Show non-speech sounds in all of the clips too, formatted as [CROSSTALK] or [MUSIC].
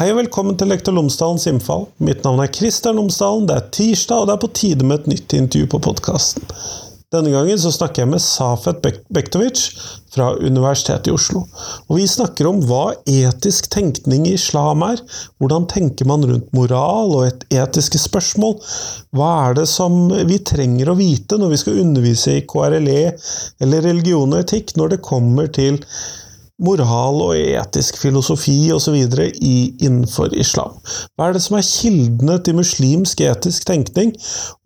Hei og velkommen til Lektor Lomsdalens innfall. Mitt navn er Kristian Lomsdalen. Det er tirsdag, og det er på tide med et nytt intervju på podkasten. Denne gangen så snakker jeg med Safet Bektovic fra Universitetet i Oslo. Og vi snakker om hva etisk tenkning i islam er. Hvordan tenker man rundt moral og et etiske spørsmål? Hva er det som vi trenger å vite når vi skal undervise i KRLE eller religion og etikk, når det kommer til moral og etisk filosofi osv. innenfor islam. Hva er det som er kildene til muslimsk etisk tenkning,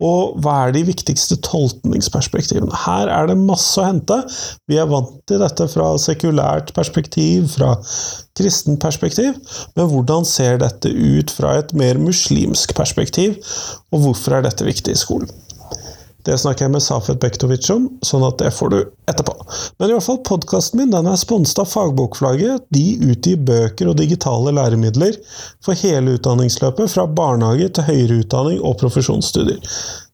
og hva er de viktigste tolkningsperspektivene? Her er det masse å hente. Vi er vant til dette fra sekulært perspektiv, fra kristen perspektiv, men hvordan ser dette ut fra et mer muslimsk perspektiv, og hvorfor er dette viktig i skolen? Det snakker jeg med Safet Bektovic om, sånn at det får du etterpå. Men i hvert fall, podkasten min den er sponset av Fagbokflagget. De utgir bøker og digitale læremidler for hele utdanningsløpet, fra barnehage til høyere utdanning og profesjonsstudier.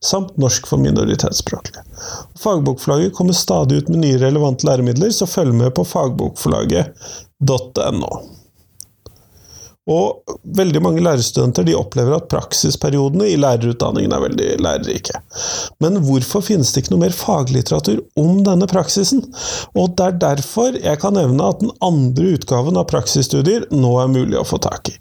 Samt norsk for minoritetsspråklige. Fagbokflagget kommer stadig ut med nye relevante læremidler, så følg med på fagbokflagget.no. Og veldig mange lærerstudenter de opplever at praksisperiodene i lærerutdanningen er veldig lærerike. Men hvorfor finnes det ikke noe mer faglitteratur om denne praksisen? Og det er derfor jeg kan nevne at den andre utgaven av praksisstudier nå er mulig å få tak i.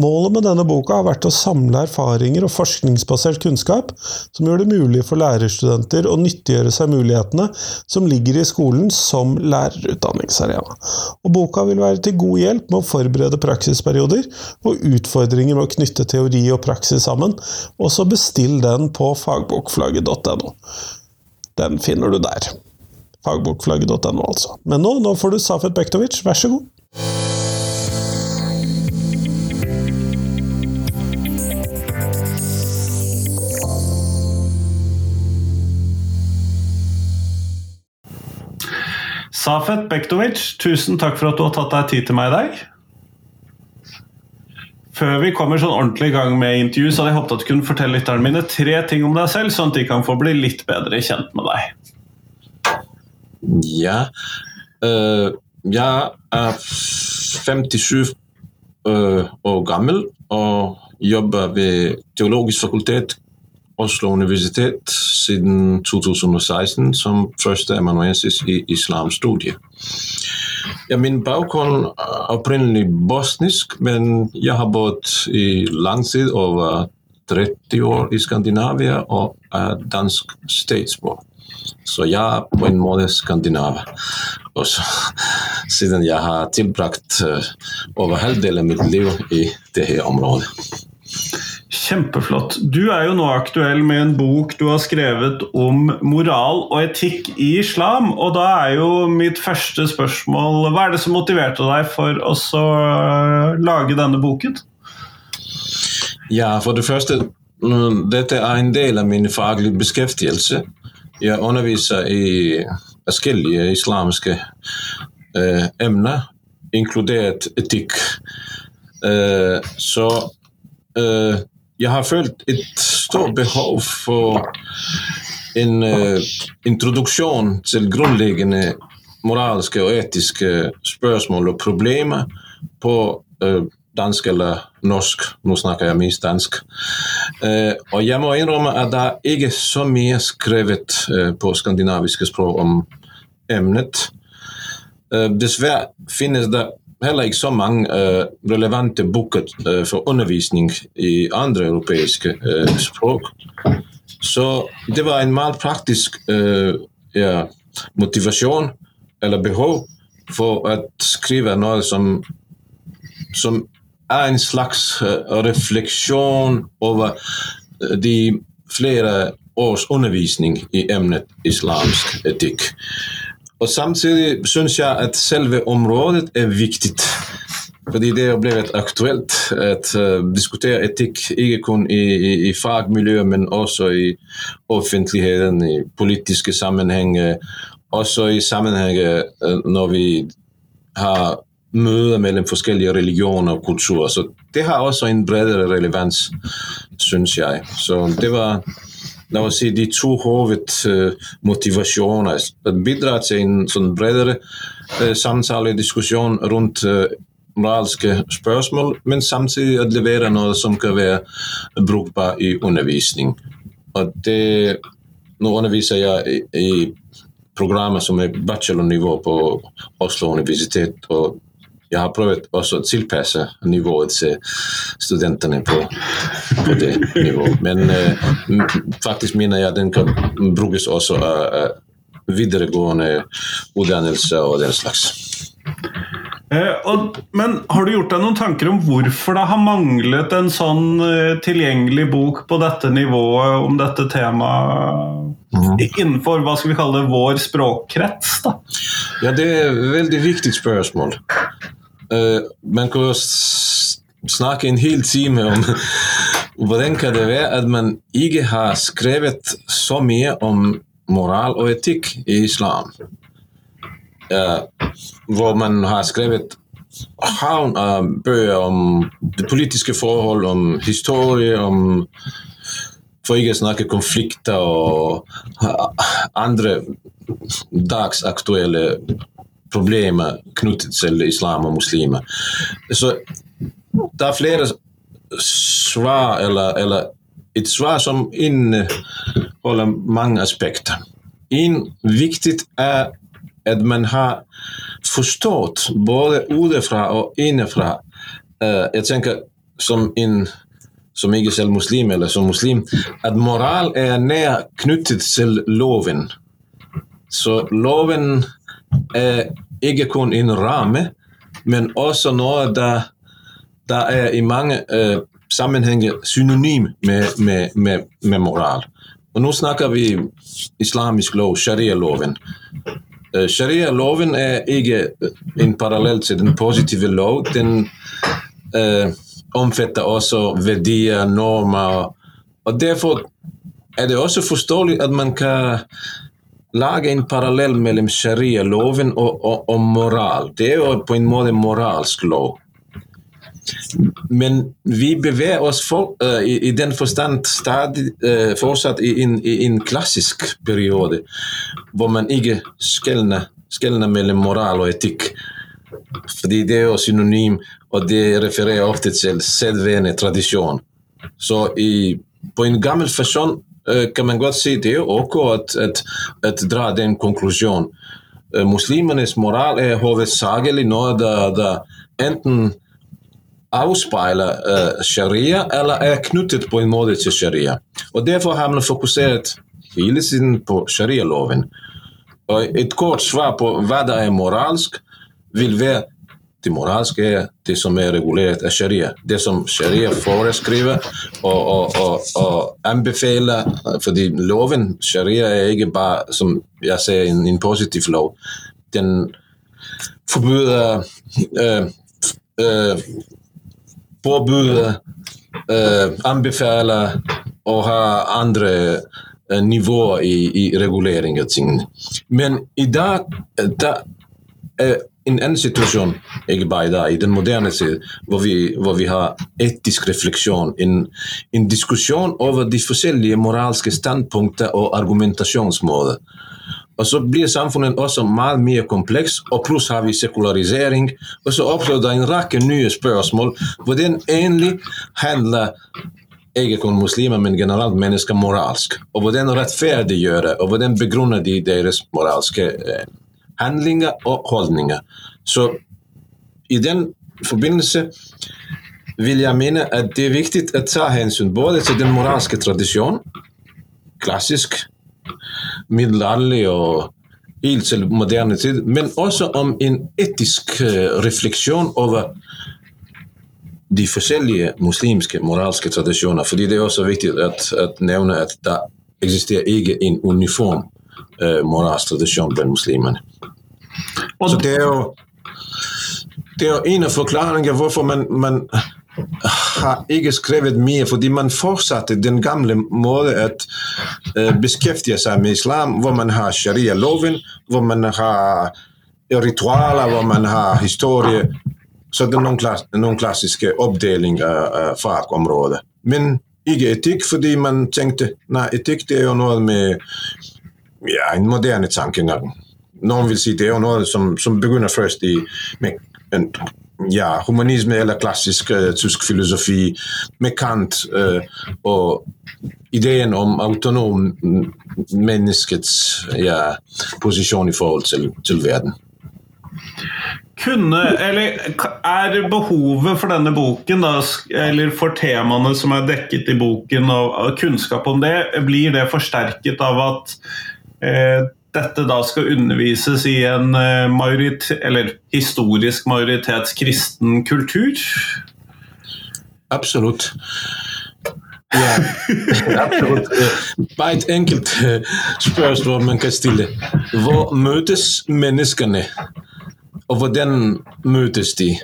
Målet med denne boka har vært å samle erfaringer og forskningsbasert kunnskap som gjør det mulig for lærerstudenter å nyttiggjøre seg mulighetene som ligger i skolen som lærerutdanningsarena. Og boka vil være til god hjelp med å forberede praksisperioder og utfordringer med å knytte teori og praksis sammen. og så bestill den på fagbokflagget.no. Den finner du der. Fagbokflagget.no, altså. Men nå, nå får du Safet Bektovic, vær så god. Safet Bektovic, tusen takk for at du har tatt deg tid til meg i dag. Før vi kommer sånn ordentlig i gang med intervju, så hadde jeg håpet at du kunne fortelle lytterne mine tre ting om deg selv, sånn at de kan få bli litt bedre kjent med deg. Ja uh, Jeg er 57 uh, år gammel og jobber ved Teologisk fakultet Oslo universitet siden 2016 som førsteamanuensis i islamstudiet. Ja, min bakgrunn er opprinnelig bosnisk, men jeg har bodd i lang tid, over 30 år i Skandinavia, og er dansk statsborger. Så jeg er på en måte skandinaver også, siden jeg har tilbrakt uh, over halvdelen av mitt liv i dette området. Kjempeflott. Du er jo nå aktuell med en bok du har skrevet om moral og etikk i islam. Og da er jo mitt første spørsmål Hva er det som motiverte deg for å øh, lage denne boken? Ja, for det første Dette er en del av min faglige beskjeftigelse. Jeg underviser i forskjellige islamske eh, emner, inkludert etikk. Eh, så eh, jeg har følt et stort behov for en uh, introduksjon til grunnleggende moralske og etiske spørsmål og problemer på uh, dansk eller norsk. Nå snakker jeg mest dansk. Uh, og jeg må innrømme at det ikke er så mye skrevet på skandinaviske språk om emnet. dessverre finnes det heller ikke så mange uh, relevante bøker uh, for undervisning i andre europeiske uh, språk. Så det var en malpraktisk ja, motivasjon eller behov for å skrive noe som, som er en slags refleksjon over de flere års undervisning i emnet islamsk etikk. Og Samtidig syns jeg at selve området er viktig. Fordi det er blitt aktuelt å uh, diskutere etikk ikke kun i, i, i fagmiljøet, men også i offentligheten, i politiske sammenhenger. Også i sammenhenger uh, når vi har møter mellom forskjellige religioner og kulturer. Så det har også en bredere relevans, syns jeg. Så det var la oss si, de to hovedmotivasjoner. Uh, bidra til en sånn bredere uh, samtale diskusjon rundt uh, moralske spørsmål, men samtidig å levere noe som kan være brukbar i undervisning. Og det, nå underviser jeg i, i programmer som er bachelornivå på Oslo universitet. og jeg har prøvd også å tilpasse nivået til studentene på, på det nivået. Men uh, faktisk mener jeg den kan brukes også av videregående utdannelse og den slags. Eh, og, men har du gjort deg noen tanker om hvorfor det har manglet en sånn eh, tilgjengelig bok på dette nivået om dette temaet mm. innenfor hva skal vi kalle det, vår språkkrets? da? Ja, Det er et veldig viktig spørsmål. Uh, man kan snakke en hel time om [LAUGHS] hvordan kan det være at man ikke har skrevet så mye om moral og etikk i islam. Uh, hvor man har skrevet havn av bøker om det politiske forhold, om historie, om For ikke å snakke konflikter og andre dagsaktuelle problemer knyttet til islam og muslimer. Så det er flere svar, eller, eller et svar som inneholder mange aspekter. En viktig er at man har forstått både utenfra og innenfra. Uh, jeg tenker som en som ikke selv muslim, eller som muslim, at moral er nær knyttet til loven. Så loven er ikke kun en ramme, men også noe der, der er i mange uh, sammenhenger synonym med, med, med, med, moral. Og nå snakker vi islamisk lov, sharia-loven. Uh, sharia-loven er ikke en parallell til den positive lov. Den uh, omfatter også verdier, normer. Og Derfor er det også forståelig at man kan lage en parallell mellom sharia-loven og, og, og, moral. Det er jo på en måte moralsk lov. Men vi beveger oss for, uh, i, i, den forstand stadig uh, fortsatt i en, klassisk periode, hvor man ikke skjelner, mellom moral og etikk. Fordi det er jo synonym, og det refererer ofte til sedvene, tradisjon. Så i, på en gammel fasong uh, kan man godt si det er ok at, dra den konklusjonen. muslimenes moral er hovedsakelig noe der enten avspeiler uh, sharia, eller er knyttet på en måte til sharia. Og Derfor har man fokusert hele tiden på sharialoven. Og Et kort svar på hva det er moralsk, vil være det moralske er det som er regulert av sharia. Det som sharia foreskriver og, og, og, og, anbefaler. Fordi loven, sharia, er ikke bare, som jeg ser, en, en positiv lov. Den forbyr uh, uh, påbudet eh, anbefaler å ha andre eh, nivåer i, i regulering av tingene. Men i dag da er en annen situasjon, ikke bare i den moderne tid, hvor vi, hvor vi har etisk refleksjon, en, en diskusjon over de forskjellige moralske standpunkter og argumentasjonsmåter. Og så blir samfunnet også mye mer kompleks, og pluss har vi sekularisering. Og så oppstår det en rekke nye spørsmål Hvordan egentlig handler ikke kun muslimer, men generelt mennesker moralsk. Og hvordan rettferdiggjøre, og hvordan begrunner de deres moralske eh, handlinger og holdninger. Så i den forbindelse vil jeg mene at det er viktig å ta hensyn både til den moralske tradisjonen, klassisk middelalderlig og helt til moderne tid, men også om en etisk øh, refleksjon over de forskjellige muslimske moralske tradisjoner. Fordi det er også viktig å nevne at det eksisterer ikke en uniform eh, moralsk tradisjon blant muslimene. Så det er jo det er en av forklaringene hvorfor man, man har ikke skrevet mye, fordi man fortsatte den gamle måten å uh, beskjeftige seg med islam, hvor man har sharia-loven, hvor man har ritualer, hvor man har historie. Så det er noen, klass noen klassiske oppdelinger av fagområdet. Men ikke etikk, fordi man tenkte nei, etikk det er jo noe med ja, en moderne tankegang. Noen vil si det er jo noe som, som begynner først i, med ja, humanisme eller klassisk uh, tysk filosofi med Kant uh, og ideen om autonom menneskets ja, posisjon i forhold til, til verden. Kunne, eller Er behovet for denne boken, da, eller for temaene som er dekket i boken, og kunnskap om det, blir det forsterket av at eh, dette da skal undervises i en eh, majoritet, eller historisk majoritetskristen kultur? Absolutt. Ja, [LAUGHS] absolutt. Bare et enkelt eh, spørsmål man kan stille. Hvor møtes menneskene, og hvordan møtes de?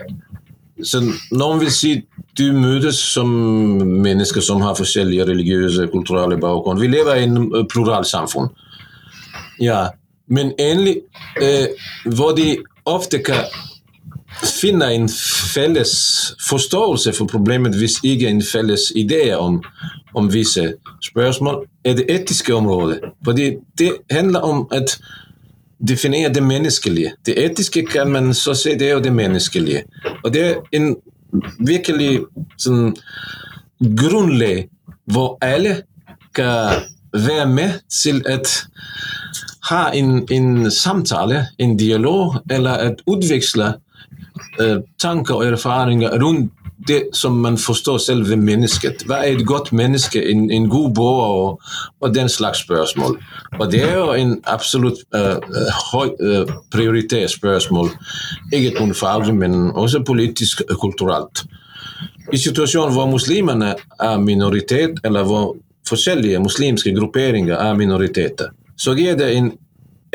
Så noen vil si du møtes som mennesker som har forskjellige religiøse kulturelle bakgrunn. Vi lever i en pluralsamfunn. Ja, men egentlig eh, hvor de ofte kan finne en felles forståelse for problemet hvis ikke en felles idé om, om visse spørsmål, er det etiske området. Fordi det handler om å definere det menneskelige. Det etiske kan man så se, det er jo det menneskelige. Og det er en virkelig sånn grunnlag hvor alle kan være med til å ha en, en samtale, en dialog, eller å utveksle uh, tanker og erfaringer rundt det som man forstår selve mennesket. Hva er et godt menneske, en, en god borger og, og, den slags spørsmål. Og det er jo en absolutt uh, høy uh, prioritert spørsmål. Ikke kun faglig, men også politisk og kulturelt. I situasjonen hvor muslimene er minoritet, eller hvor forskjellige muslimske grupperinger er minoriteter, så gir det en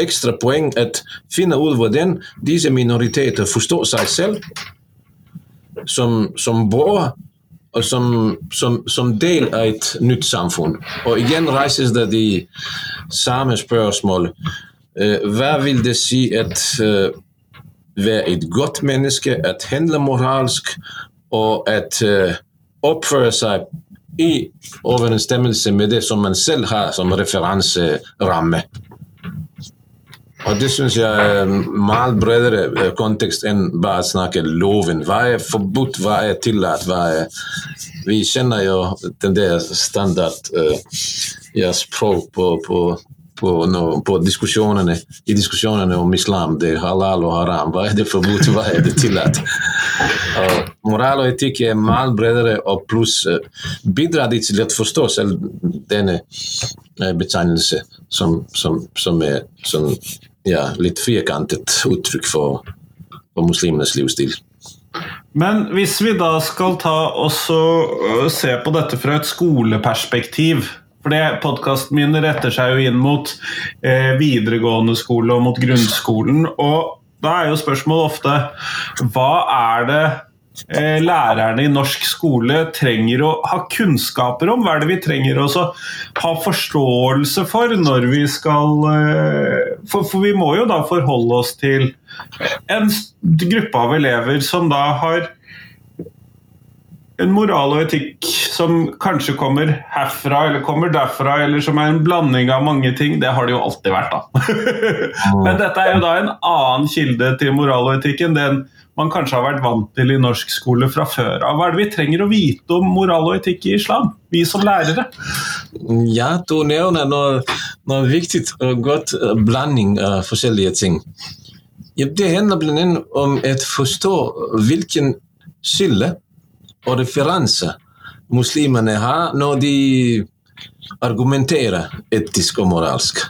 ekstra poeng å finne ut hvordan disse minoriteter forstår seg selv som, som bra, og som, som, som, del av et nytt samfunn. Og igjen reises det de samme spørsmål. Uh, hva vil det si å uh, være et godt menneske, å handle moralsk og å uh, oppføre seg i overensstemmelse med det som man selv har som referanseramme. Og det syns jeg er mye bredere eh, kontekst enn bare å snakke loven. Hva er forbudt, hva er tillatt? Hva er Vi kjenner jo den der standard uh, ja, språk på, på, på, no, på diskusjonene, i diskusjonene om islam. Det er halal og haram. Hva er det forbudt, hva er det tillatt? [LAUGHS] Uh, moral og etikk er mye bredere, og pluss uh, bidrar de til å forstå selv denne uh, betegnelse som, som, som er som, ja, litt firkantet uttrykk for, for muslimenes livsstil. Men hvis vi da skal ta og se på dette fra et skoleperspektiv for det Podkasten min retter seg jo inn mot eh, videregående skole og mot grunnskolen. og Da er jo spørsmålet ofte hva er det Eh, lærerne i norsk skole trenger å ha kunnskaper om? Hva er det vi trenger å ha forståelse for når vi skal eh, for, for, vi må jo da forholde oss til en gruppe av elever som da har en moral og etikk som kanskje kommer herfra eller kommer derfra, eller som er en blanding av mange ting. Det har det jo alltid vært, da. [LAUGHS] Men dette er jo da en annen kilde til moral og etikk enn den man kanskje har vært vant til i norsk skole fra før av. Hva er det vi trenger å vite om moral og etikk i islam, vi som lærere? Ja, du nevner noe, noe viktig og godt eh, blanding av forskjellige ting. Det handler bl.a. om å forstå hvilken skille og referanse muslimene har når de argumenterer etisk og moralsk.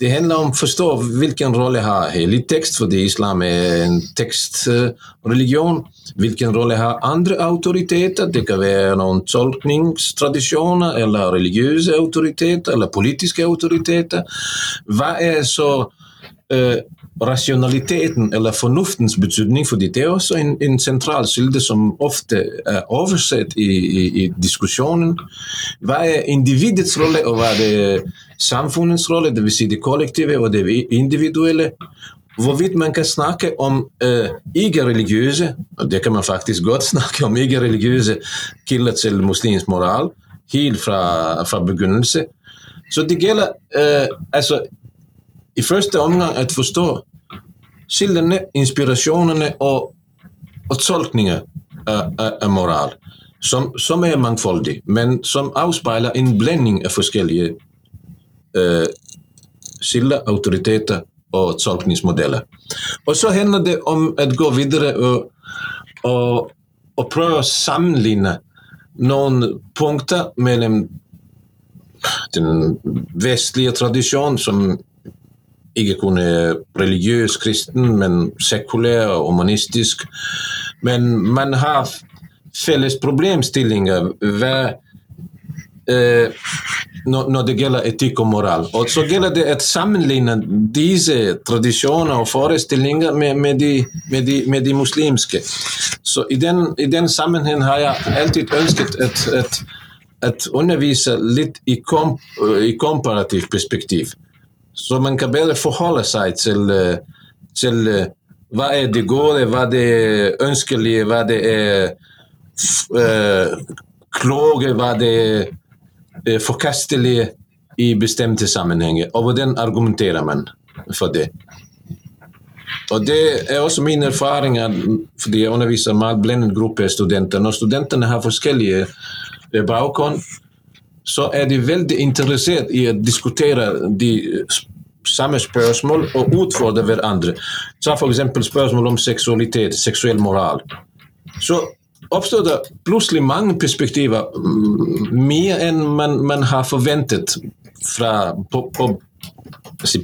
Det handler om å forstå hvilken rolle har hellig tekst, fordi islam er en tekstreligion. Hvilken rolle har andre autoriteter? Det kan være noen tolkningstradisjoner, eller religiøse autoriteter, eller politiske autoriteter. Hva er så uh, rasjonaliteten eller fornuftens betydning, fordi det er også en, en sentral kilde som ofte er oversett i, i, i, diskusjonen. Hva er individets rolle, og hva er samfunnets rolle, dvs. Si det kollektive og det individuelle? Hvorvidt man kan snakke om uh, ikke-religiøse, og det kan man faktisk godt [LAUGHS] snakke om ikke-religiøse kilder til muslimsk moral, helt fra, fra begynnelse. Så det gjelder uh, altså i første omgang å forstå kildene, inspirasjonene og og tolkninger av, av moral, som, som, er mangfoldig, men som avspeiler en blending av forskjellige uh, kilder, autoriteter og tolkningsmodeller. Og så handler det om å gå videre og, og, og prøve å sammenligne noen punkter mellom den vestlige tradisjonen, som ikke kun er religiøs kristen, men sekulær og humanistisk. Men man har felles problemstillinger ved, eh, når, når, det gjelder etikk og moral. Og så gjelder det å sammenligne disse tradisjoner og forestillinger med, med, de, med, de, med de, muslimske. Så i den, i den sammenheng har jeg alltid ønsket et, et, undervise litt i, kom, i komparativt perspektiv. Så man kan bedre forholde seg til, eh, til eh, hva er det gode, hva det er ønskelige, hva det er uh, kloge, hva det er forkastelige i bestemte sammenhenger. Og hvordan argumenterer man for det? Og Det er også min erfaring fordi jeg underviser med blendet gruppe studenter. Når studentene har forskjellige bakgrunn, så er de veldig interessert i å diskutere de samme spørsmål og utfordre hverandre. Ta f.eks. spørsmål om seksualitet, seksuell moral. Så oppstår det plutselig mange perspektiver, mer enn man, man har forventet fra, på, på,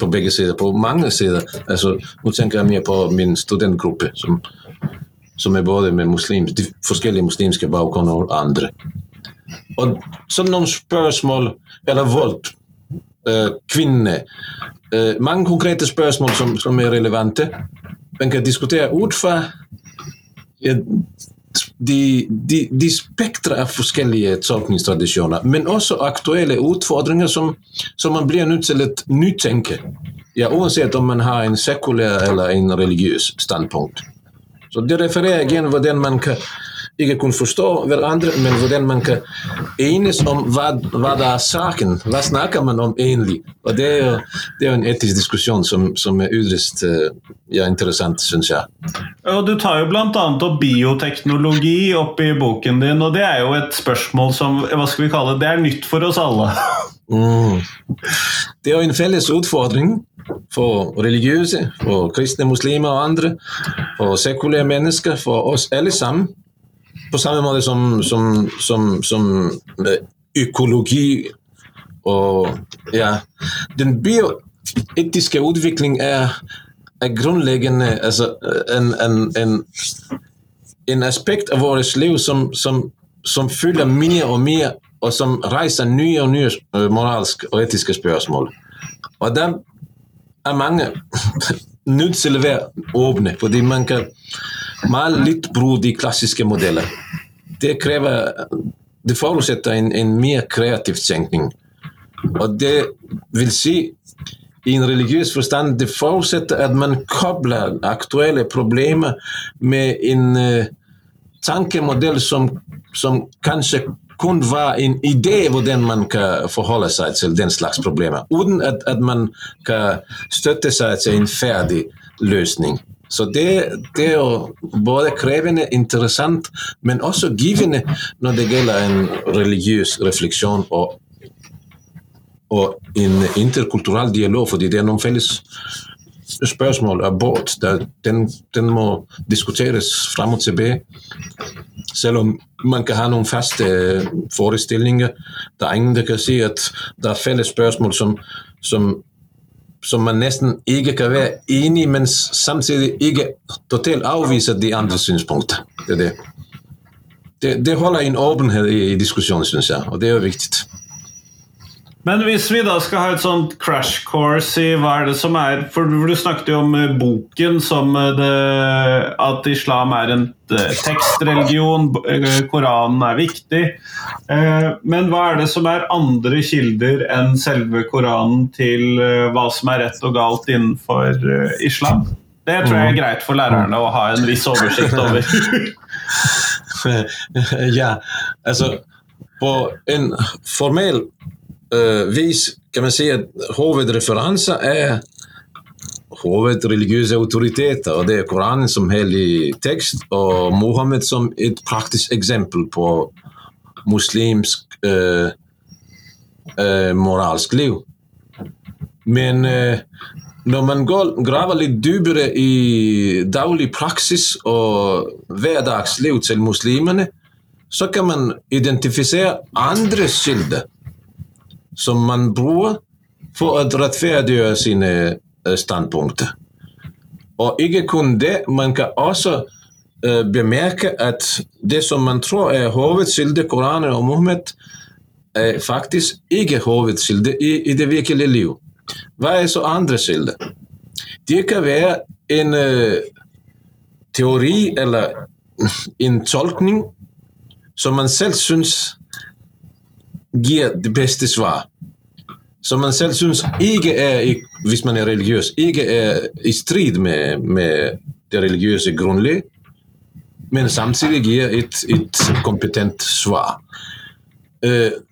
på, begge sider, på mange sider. Altså, nå tenker jeg mer på min studentgruppe, som, som er både med muslims, de forskjellige muslimske bakgrunner og andre. Og så noen spørsmål Eller vold. Uh, kvinner. Uh, mange konkrete spørsmål som, som, er relevante. Man kan diskutere ut fra de, de, de spektra av forskjellige tolkningstradisjoner, men også aktuelle utfordringer som, som man blir nødt til å nytenke. Ja, uansett om man har en sekulær eller en religiøs standpunkt. Så Det refererer igjen hvordan man kan ikke kun forstå hverandre, men hvordan man kan enes om hva, hva det er saken. Hva snakker man om egentlig? Og Det er jo, det er en etisk diskusjon som, som er ytterst eh, ja, interessant, syns jeg. Og Du tar jo bl.a. opp bioteknologi opp i boken din, og det er jo et spørsmål som hva skal vi kalle det, det er nytt for oss alle. [LAUGHS] Mm. Det er jo en felles utfordring for religiøse, for kristne muslimer og andre, for sekulære mennesker, for oss alle sammen. På samme måte som, som, som, som økologi og ja, Den bioetiske utvikling er, er grunnleggende altså, en, en, en, en, aspekt av vårt liv som, som, som fyller mer og mer, og som reiser nye og nye moralske og etiske spørsmål. Og der er mange [LAUGHS] nødt til å være åpne, fordi man kan med litt bruk de klassiske modeller. Det krever Det forutsetter en, en mer kreativ tenkning. Og det vil si i en religiøs forstand det forutsetter at man kobler aktuelle problemer med en uh, tankemodell som, som kanskje kun var en idé hvordan man kan forholde seg til den slags problemer, uten at, at man kan støtte seg til en ferdig løsning. Så det, det, er jo både krevende, interessant, men også givende når det gjelder en religiøs refleksjon og, og en interkulturell dialog, fordi det er noen felles spørsmål abort. Den, den må diskuteres fram og tilbake. Selv om man kan ha noen faste forestillinger. Det er ingen der kan si at det er felles spørsmål som, som som man nesten ikke kan være enig men samtidig ikke totalt avviser de andre synspunkter. Det, det. Det, det holder en åpenhet i, i diskusjonen, syns jeg, og det er jo viktig. Men hvis vi da skal ha et sånt crash course i hva er det som er For du snakket jo om eh, boken som eh, det, at islam er en eh, tekstreligion, Koranen er viktig. Men hva er det som er andre kilder enn selve Koranen til hva som er rett og galt innenfor islam? Det tror jeg er greit for lærerne å ha en viss oversikt over. [LAUGHS] ja, altså På en formell uh, vis kan man si at hovedreferanse er hovedreligiøse autoriteter, og det er Koranen som hellig tekst, og Mohammed som et praktisk eksempel på muslimsk eh, eh, moralsk liv. Men eh, når man går, graver litt dypere i daglig praksis og hverdagsliv til muslimene, så kan man identifisere andre kilder som man bruker for å rettferdiggjøre sine eh, standpunkter. Og ikke kun det, man kan også uh, bemerke at det som man tror er hovedkilde, Koranen og Mohammed, er faktisk ikke hovedkilde i, i det virkelige liv. Hva er så andre kilder? Det kan være en uh, teori eller en tolkning som man selv syns gir det beste svar som man selv syns ikke er, hvis man er religiøs, ikke er i strid med, med det religiøse grunnlig, men samtidig gir et, et kompetent svar.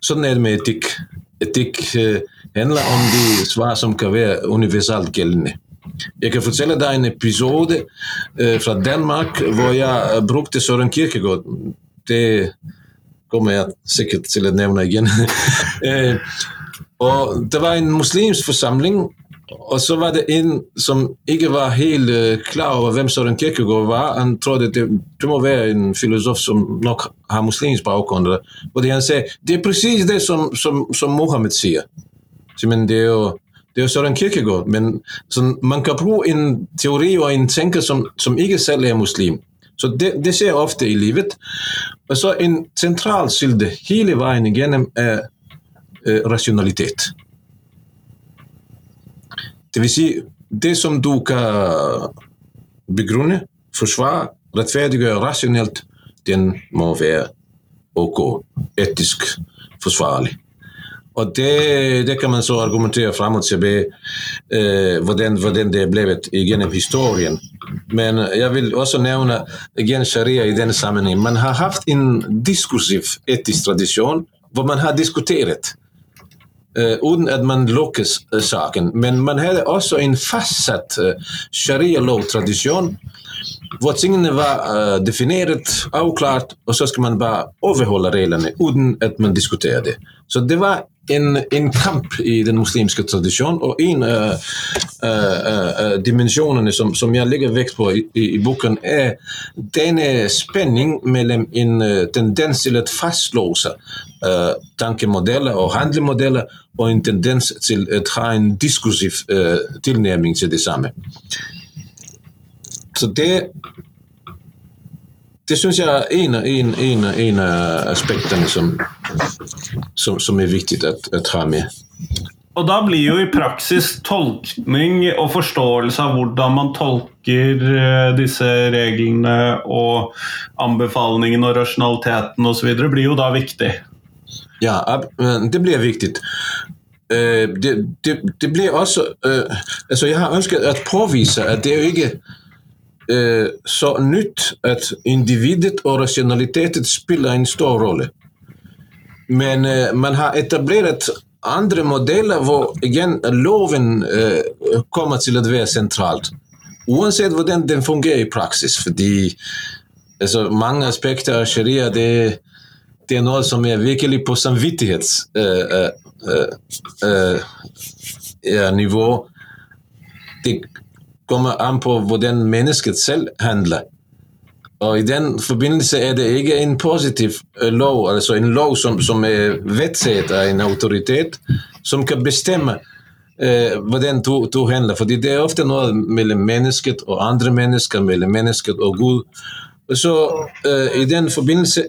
Sånn er det med etikk. Etikk uh, handler om de svar som kan være universalt gjeldende. Jeg kan fortelle deg en episode uh, fra Danmark hvor jeg brukte Søren Kierkegaard. Det kommer jeg sikkert til å nevne igjen. [LAUGHS] Og det var en muslimsk forsamling, og så var det en som ikke var helt uh, klar over hvem Søren Kierkegaard var. Han trodde det, det må være en filosof som nok har muslimsk bakgrunn. Fordi han sa det er presis det som, som, som Mohammed sier. Men det er jo det er Søren Kierkegaard, men man kan bruke en teori og en tenker som, som ikke selv er muslim. Så det, det skjer ofte i livet. Og så En sentral kilde hele veien igjennom er Eh, rasjonalitet. Det vil si, det som du kan begrunne, forsvare, rettferdiggjøre rasjonelt, den må være ok, etisk forsvarlig. Og det, det, kan man så argumentere fram og tilbake eh, hvordan, hvordan, det er blitt gjennom historien. Men jeg vil også nevne igjen sharia i denne sammenheng. Man har hatt en diskursiv etisk tradisjon hvor man har diskutert eh, uten at man lukkes uh, saken. Men man hadde også en fastsatt eh, sharia-lovtradisjon hvor tingene var definert, avklart, og så skal man bare overholde reglene uten at man diskuterer det. Så det var en, en kamp i den muslimske tradisjonen, og en av dimensjonene som, som, jeg legger vekt på i, i, boken, er denne spenning mellom en tendens til å fastlåse uh, tankemodeller og handlemodeller, og en tendens til å ha en diskursiv uh, tilnærming til det samme. Så det det syns jeg er en, en, en, en av aspektene som, som, som, er viktig å, å ta med. Og da blir jo i praksis tolkning og forståelse av hvordan man tolker eh, disse reglene og anbefalingene og rasjonaliteten osv. blir jo da viktig. Ja, det blir viktig. Eh, det, det, det, blir også uh, altså Jeg har ønsket å påvise at det er jo ikke så nytt at individet og rasjonaliteten spiller en stor rolle. Men uh, man har etablert andre modeller hvor igjen loven kommer til å være sentralt. Uansett hvordan den fungerer i praksis. Fordi altså, mange aspekter av sharia det det er noe som er virkelig på samvittighetsnivå. Uh, uh, det kommer an på hvordan mennesket selv handler. Og I den forbindelse er det ikke en positiv lov, altså en lov som, som er vedtatt av en autoritet, som kan bestemme eh, hvordan du, du handler. Fordi det er ofte noe mellom mennesket og andre mennesker, mellom mennesket og Gud. Så eh, I den forbindelse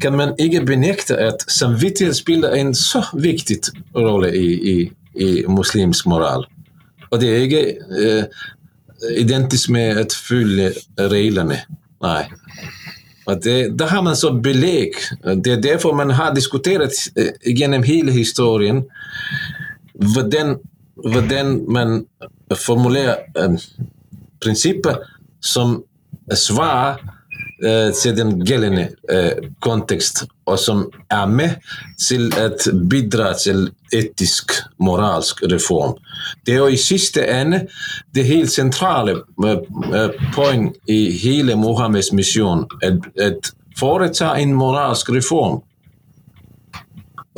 kan man ikke benekte at samvittighet spiller en så viktig rolle i, i, i muslimsk moral. Og det er ikke uh, identisk med å følge reglene. Nei. Det, da har man så belegg. Det er derfor man har diskutert uh, gjennom hele historien hvordan, hvordan man formulerer uh, prinsipper som svar til den gjeldende kontekst og som er med til å bidra til etisk, moralsk reform. Det er jo i siste ende det helt sentrale poeng i hele Mohammeds misjon. Å foreta en moralsk reform.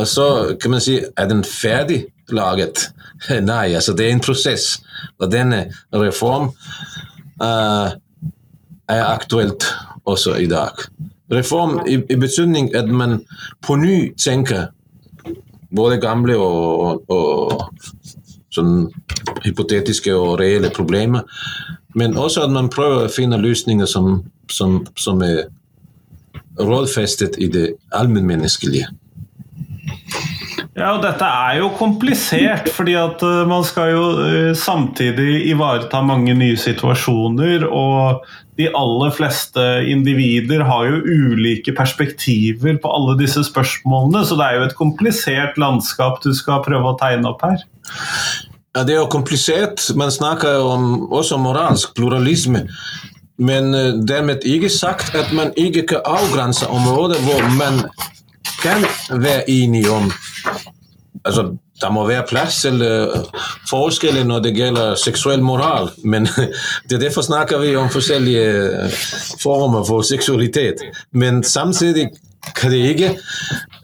Og så kan man si er den ferdig laget? [LAUGHS] Nei, altså det er en prosess. Og denne reform uh, er aktuelt også i dag. Reform i, i betydning at man på ny tenker både gamle og, og sånn hypotetiske og reelle problemer. Men også at man prøver å finne løsninger som, som, som er rådfestet i det allmennmenneskelige. Ja, og dette er jo komplisert, fordi at uh, man skal jo uh, samtidig ivareta mange nye situasjoner. Og de aller fleste individer har jo ulike perspektiver på alle disse spørsmålene. Så det er jo et komplisert landskap du skal prøve å tegne opp her. Ja, det er jo komplisert. Man snakker om, også om moralsk pluralisme. Men uh, dermed ikke sagt at man ikke kan avgrense områder hvor man kan være enige om altså, det må være plass til uh, forskjeller når det gjelder seksuell moral, men [LAUGHS] det er derfor snakker vi om forskjellige uh, former for seksualitet. Men samtidig kan det ikke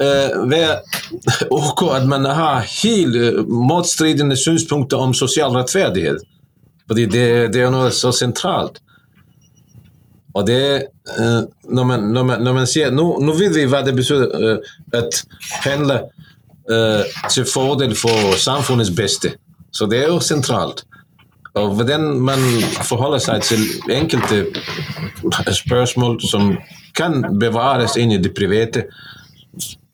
uh, være [LAUGHS] ok at man har helt motstridende synspunkter om sosial rettferdighet. Fordi det, det er noe så sentralt. Og det når man, når man, når man sier nå, nå, vet vi hva det betyr at pendle uh, til fordel for samfunnets beste. Så det er jo sentralt. Og hvordan man forholder seg til enkelte spørsmål som kan bevares inn i det private,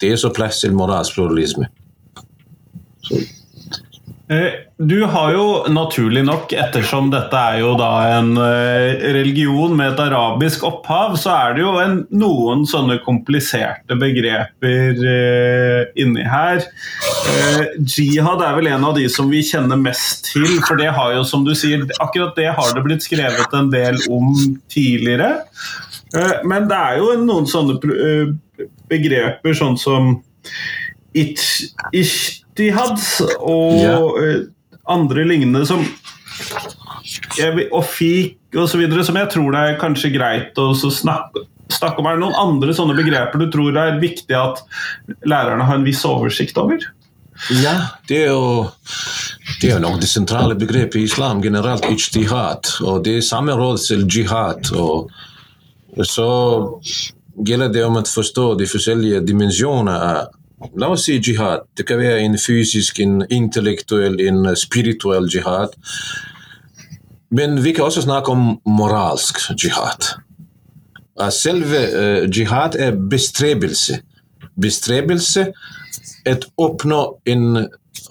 det er så plass til moralsk pluralisme. Så Eh, du har jo naturlig nok, ettersom dette er jo da en eh, religion med et arabisk opphav, så er det jo en, noen sånne kompliserte begreper eh, inni her. Eh, jihad er vel en av de som vi kjenner mest til, for det har jo, som du sier, akkurat det har det blitt skrevet en del om tidligere. Eh, men det er jo noen sånne eh, begreper sånn som ich, ish Etihad og. Eh, andre lignende som og FIK osv. som jeg tror det er kanskje greit å snakke, snakke om. Er det noen andre sånne begreper du tror det er viktig at lærerne har en viss oversikt over? Ja, det er jo det er nok det sentrale begrepet i islam generelt, ijtihad. Og det er samme råd til jihad. Og så gjelder det om å forstå de forskjellige dimensjoner La oss si jihad. Det kan være en fysisk, en intellektuell, en spirituell jihad. Men vi kan også snakke om moralsk jihad. Selve uh, jihad er bestrebelse. Bestrebelse å oppnå en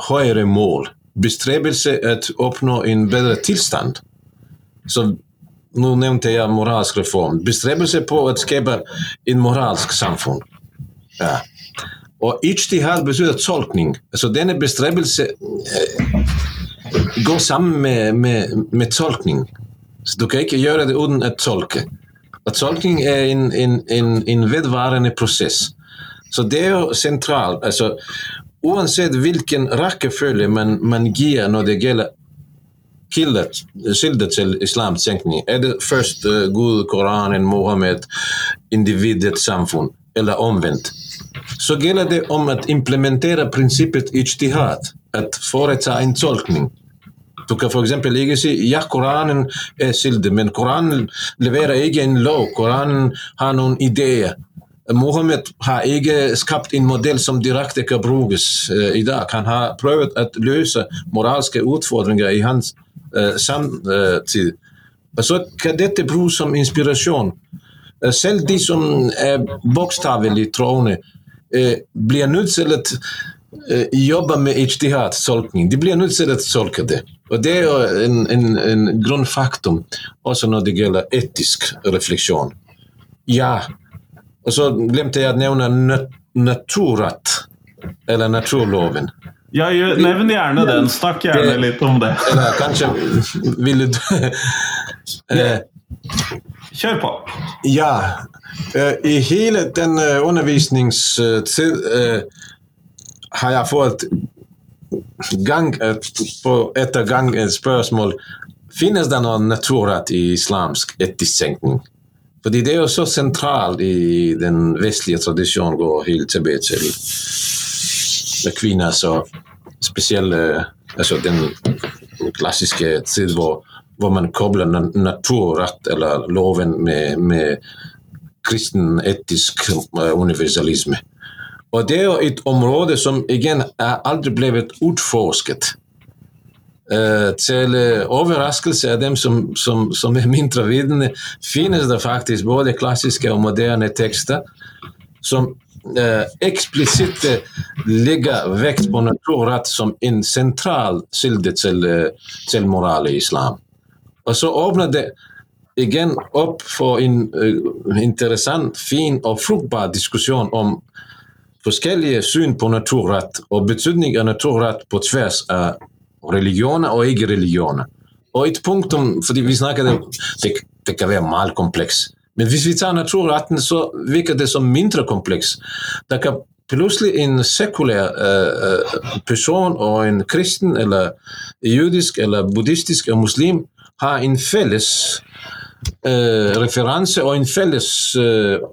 høyere mål. Bestrebelse å oppnå en bedre tilstand. Så nå nevnte jeg moralsk reform. Bestrebelse på å skape en moralsk samfunn. Ja. Og ijtihad betyr tolkning. Så denne bestrebelse eh, går sammen med, med, med, tolkning. Så du kan ikke gjøre det uten å tolke. Og tolkning er en, en, en, en vedvarende prosess. Så det er jo sentralt. Altså, uansett hvilken rekkefølge man, man gir når det gjelder kilder til islams tenkning, er det først uh, Gud, Koranen, Mohammed, individets samfunn, eller omvendt så gjelder det om å implementere prinsippet ijtihad, å foreta en tolkning. Du kan f.eks. ikke si ja, Koranen er kilde, men Koranen leverer ikke en lov. Koranen har noen ideer. Mohammed har ikke skapt en modell som direkte kan brukes uh, i dag. Han har prøvd å løse moralske utfordringer i hans uh, samtid. Uh, så kan dette brukes som inspirasjon. selv de som er bokstavelig troende, Eh, blir nødt til å eh, jobbe med ijtihad-tolkning. De blir nødt til å tolke det. Og Det er jo en, en, en grunnfaktum også når det gjelder etisk refleksjon. Ja. Og så glemte jeg å nevne nat naturrett, eller naturloven. Ja, Nevn gjerne den. Snakk gjerne litt om det. Eller kanskje ville du [LAUGHS] eh, Kjør på. Ja, uh, i hele den uh, undervisningstid har jeg fått gang etter gang et spørsmål Finnes det noen naturrett i islamsk etisk? Fordi det er jo så sentralt i den vestlige tradisjonen, går helt tilbake til kvinner og spesielle altså den klassiske tid hvor, hvor man kobler naturrett eller loven med, med kristen etisk universalisme. Og det er et område som igjen er aldri blitt utforsket. Uh, til overraskelse av dem som, som, som er mindre vitende, finnes det faktisk både klassiske og moderne tekster som eh, eksplisitt legger vekt på naturrett som en sentral kilde til, til moral i islam. Og så åpner det igjen opp for en interessant, fin og fruktbar diskusjon om forskjellige syn på naturrett og betydning av naturrett på tvers av religioner og ikke-religioner. Og et punktum, fordi vi snakker det, det, det kan være malkompleks. Men hvis vi tar naturretten, så virker det som mindre kompleks. Det kan plutselig en sekulær uh, person og en kristen eller jødisk eller buddhistisk eller muslim ha en felles uh, referanse og en felles uh,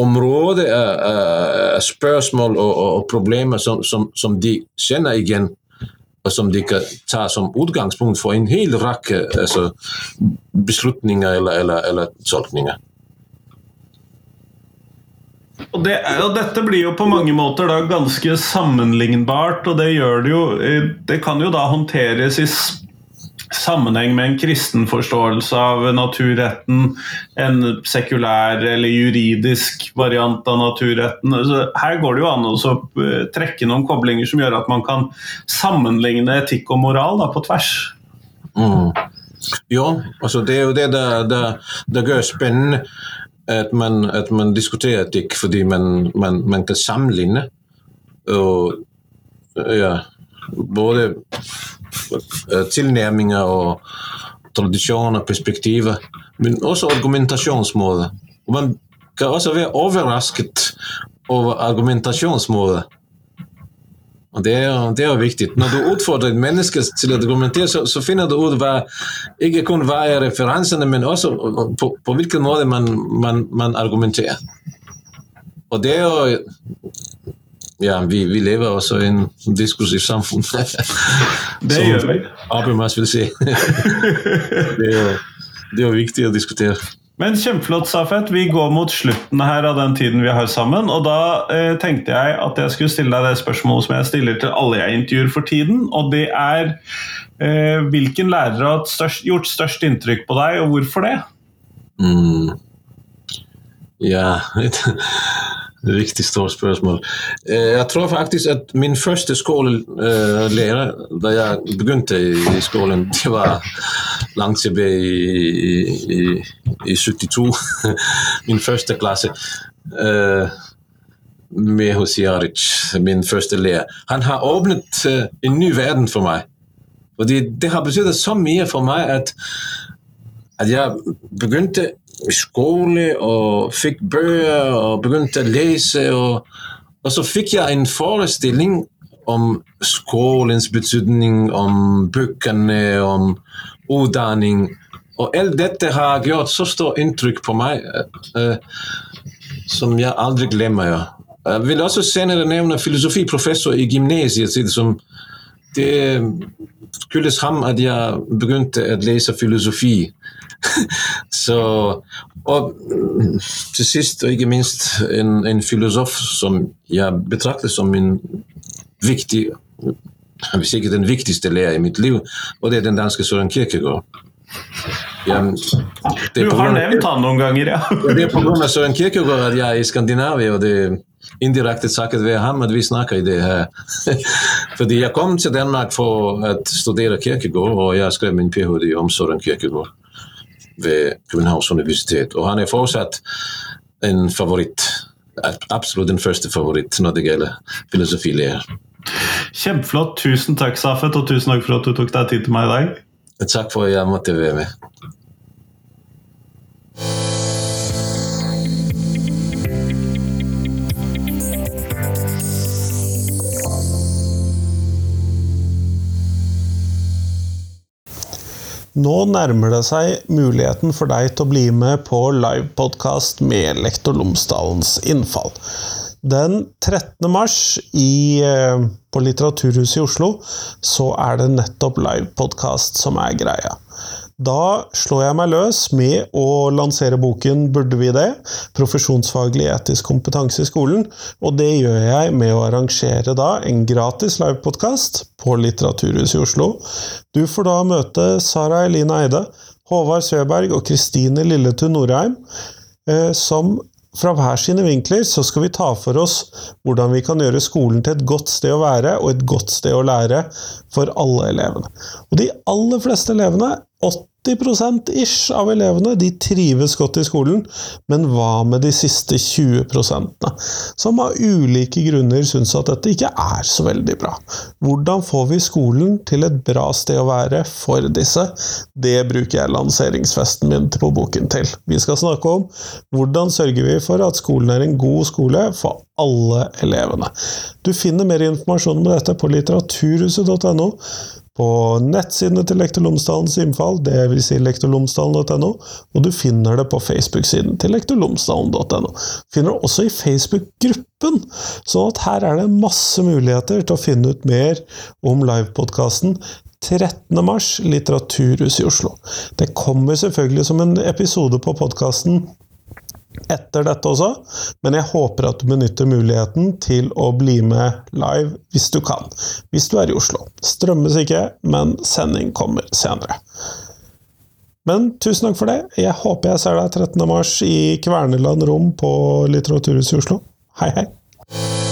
område av spørsmål og, og, problemer som, som, som, de kjenner igjen, og som de kan ta som utgangspunkt for en hel rekke altså, beslutninger eller, eller, eller tolkninger. Og, det, og, Dette blir jo på mange måter da ganske sammenlignbart, og det gjør det jo Det kan jo da håndteres i sammenheng med en kristen forståelse av naturretten, en sekulær eller juridisk variant av naturretten. Så her går det jo an å eh, trekke noen koblinger som gjør at man kan sammenligne etikk og moral da, på tvers. Mm. Ja, altså det er jo det det, gjør spennende. At man, at man, diskuterer etikk fordi man, man, man kan sammenligne. Og ja, både tilnærminger og tradisjoner perspektiver, men også argumentasjonsmåter. Og man kan også være overrasket over argumentasjonsmåter. Og det er, det er viktig. Når du utfordrer et menneske til å argumentere, så, så finner du ut hva, ikke kun hva er referansene, men også på, på hvilken måte man, man, man argumenterer. Og det er jo ja, vi, vi, lever også i en diskursiv samfunn. [LAUGHS] det gjør vi. Habermas vil si. [LAUGHS] det, er det er jo viktig å diskutere. Men Kjempeflott, Safet. Vi går mot slutten her av den tiden vi har sammen. Og da eh, tenkte jeg at jeg skulle stille deg det spørsmålet som jeg stiller til alle jeg intervjuer for tiden. Og det er eh, hvilken lærer har størst, gjort størst inntrykk på deg, og hvorfor det? Mm. Ja [LAUGHS] Riktig stort spørsmål. Eh, jeg tror faktisk at min første skolelærer da jeg begynte i skolen, det var langt tilbake i, i, i 72. [LAUGHS] Min første klasse. Uh, med Hosiaric, min første lærer. Han har åpnet uh, en ny verden for meg. Fordi det har betydd så mye for meg at, at jeg begynte i skole og fikk bøker og begynte å lese. Og, og, så fikk jeg en forestilling om skolens betydning, om bøkene, om utdanning. Og alt dette har gjort så stort inntrykk på meg uh, som jeg aldri glemmer. Jeg vil også senere nevne filosofiprofessor i gymnasiet. som det skyldes ham at jeg begynte å lese filosofi. [LAUGHS] Så, og til sist, og ikke minst, en, en, filosof som jeg betrakter som en viktig Hvis ikke den viktigste lærer i mitt liv, og det er den danske Søren Kierkegaard. Ja, du har nevnt han noen ganger, ja. det er pga. Søren Kierkegaard at jeg er i Skandinavia, og det indirekte takket være ham at vi snakker i det her. [LAUGHS] Fordi jeg kom til Danmark for å studere Kirkegård, og jeg skrev min ph.d. om Søren Kirkegård ved Københavns universitet. Og han er fortsatt en favoritt. Absolutt den første favoritt når det gjelder filosofilærer. Kjempeflott. Tusen takk, Safet, og tusen takk for at du tok deg tid til meg i dag. Takk for at jeg måtte være med. Nå nærmer det seg muligheten for deg til å bli med på livepodkast med Lektor Lomsdalens innfall. Den 13. mars i, eh, på Litteraturhuset i Oslo så er det nettopp livepodkast som er greia. Da slår jeg meg løs med å lansere boken 'Burde vi det?' Profesjonsfaglig etisk kompetanse i skolen. Og det gjør jeg med å arrangere da en gratis livepodkast på Litteraturhuset i Oslo. Du får da møte Sara Eline Eide, Håvard Søberg og Kristine Lilletun Norheim, eh, som fra hver sine vinkler så skal vi ta for oss hvordan vi kan gjøre skolen til et godt sted å være og et godt sted å lære for alle elevene. Og de aller fleste elevene, 80 ish av elevene de trives godt i skolen, men hva med de siste 20% som av ulike grunner syns at dette ikke er så veldig bra? Hvordan får vi skolen til et bra sted å være for disse? Det bruker jeg lanseringsfesten min på boken til. Vi skal snakke om hvordan sørger vi for at skolen er en god skole for alle elevene. Du finner mer informasjon om dette på litteraturhuset.no på nettsidene til Lektor Lomsdalens innfall, dvs. Si lektorlomsdalen.no, og du finner det på Facebook-siden til lektorlomsdalen.no. Finner det også i Facebook-gruppen, sånn at her er det masse muligheter til å finne ut mer om livepodkasten 13. mars, Litteraturhuset i Oslo. Det kommer selvfølgelig som en episode på podkasten etter dette også, men jeg håper at du benytter muligheten til å bli med live hvis du kan. Hvis du er i Oslo. Strømmes ikke, men sending kommer senere. Men tusen takk for det. Jeg håper jeg ser deg 13. mars i Kverneland Rom på Litteraturhuset i Oslo. Hei, hei!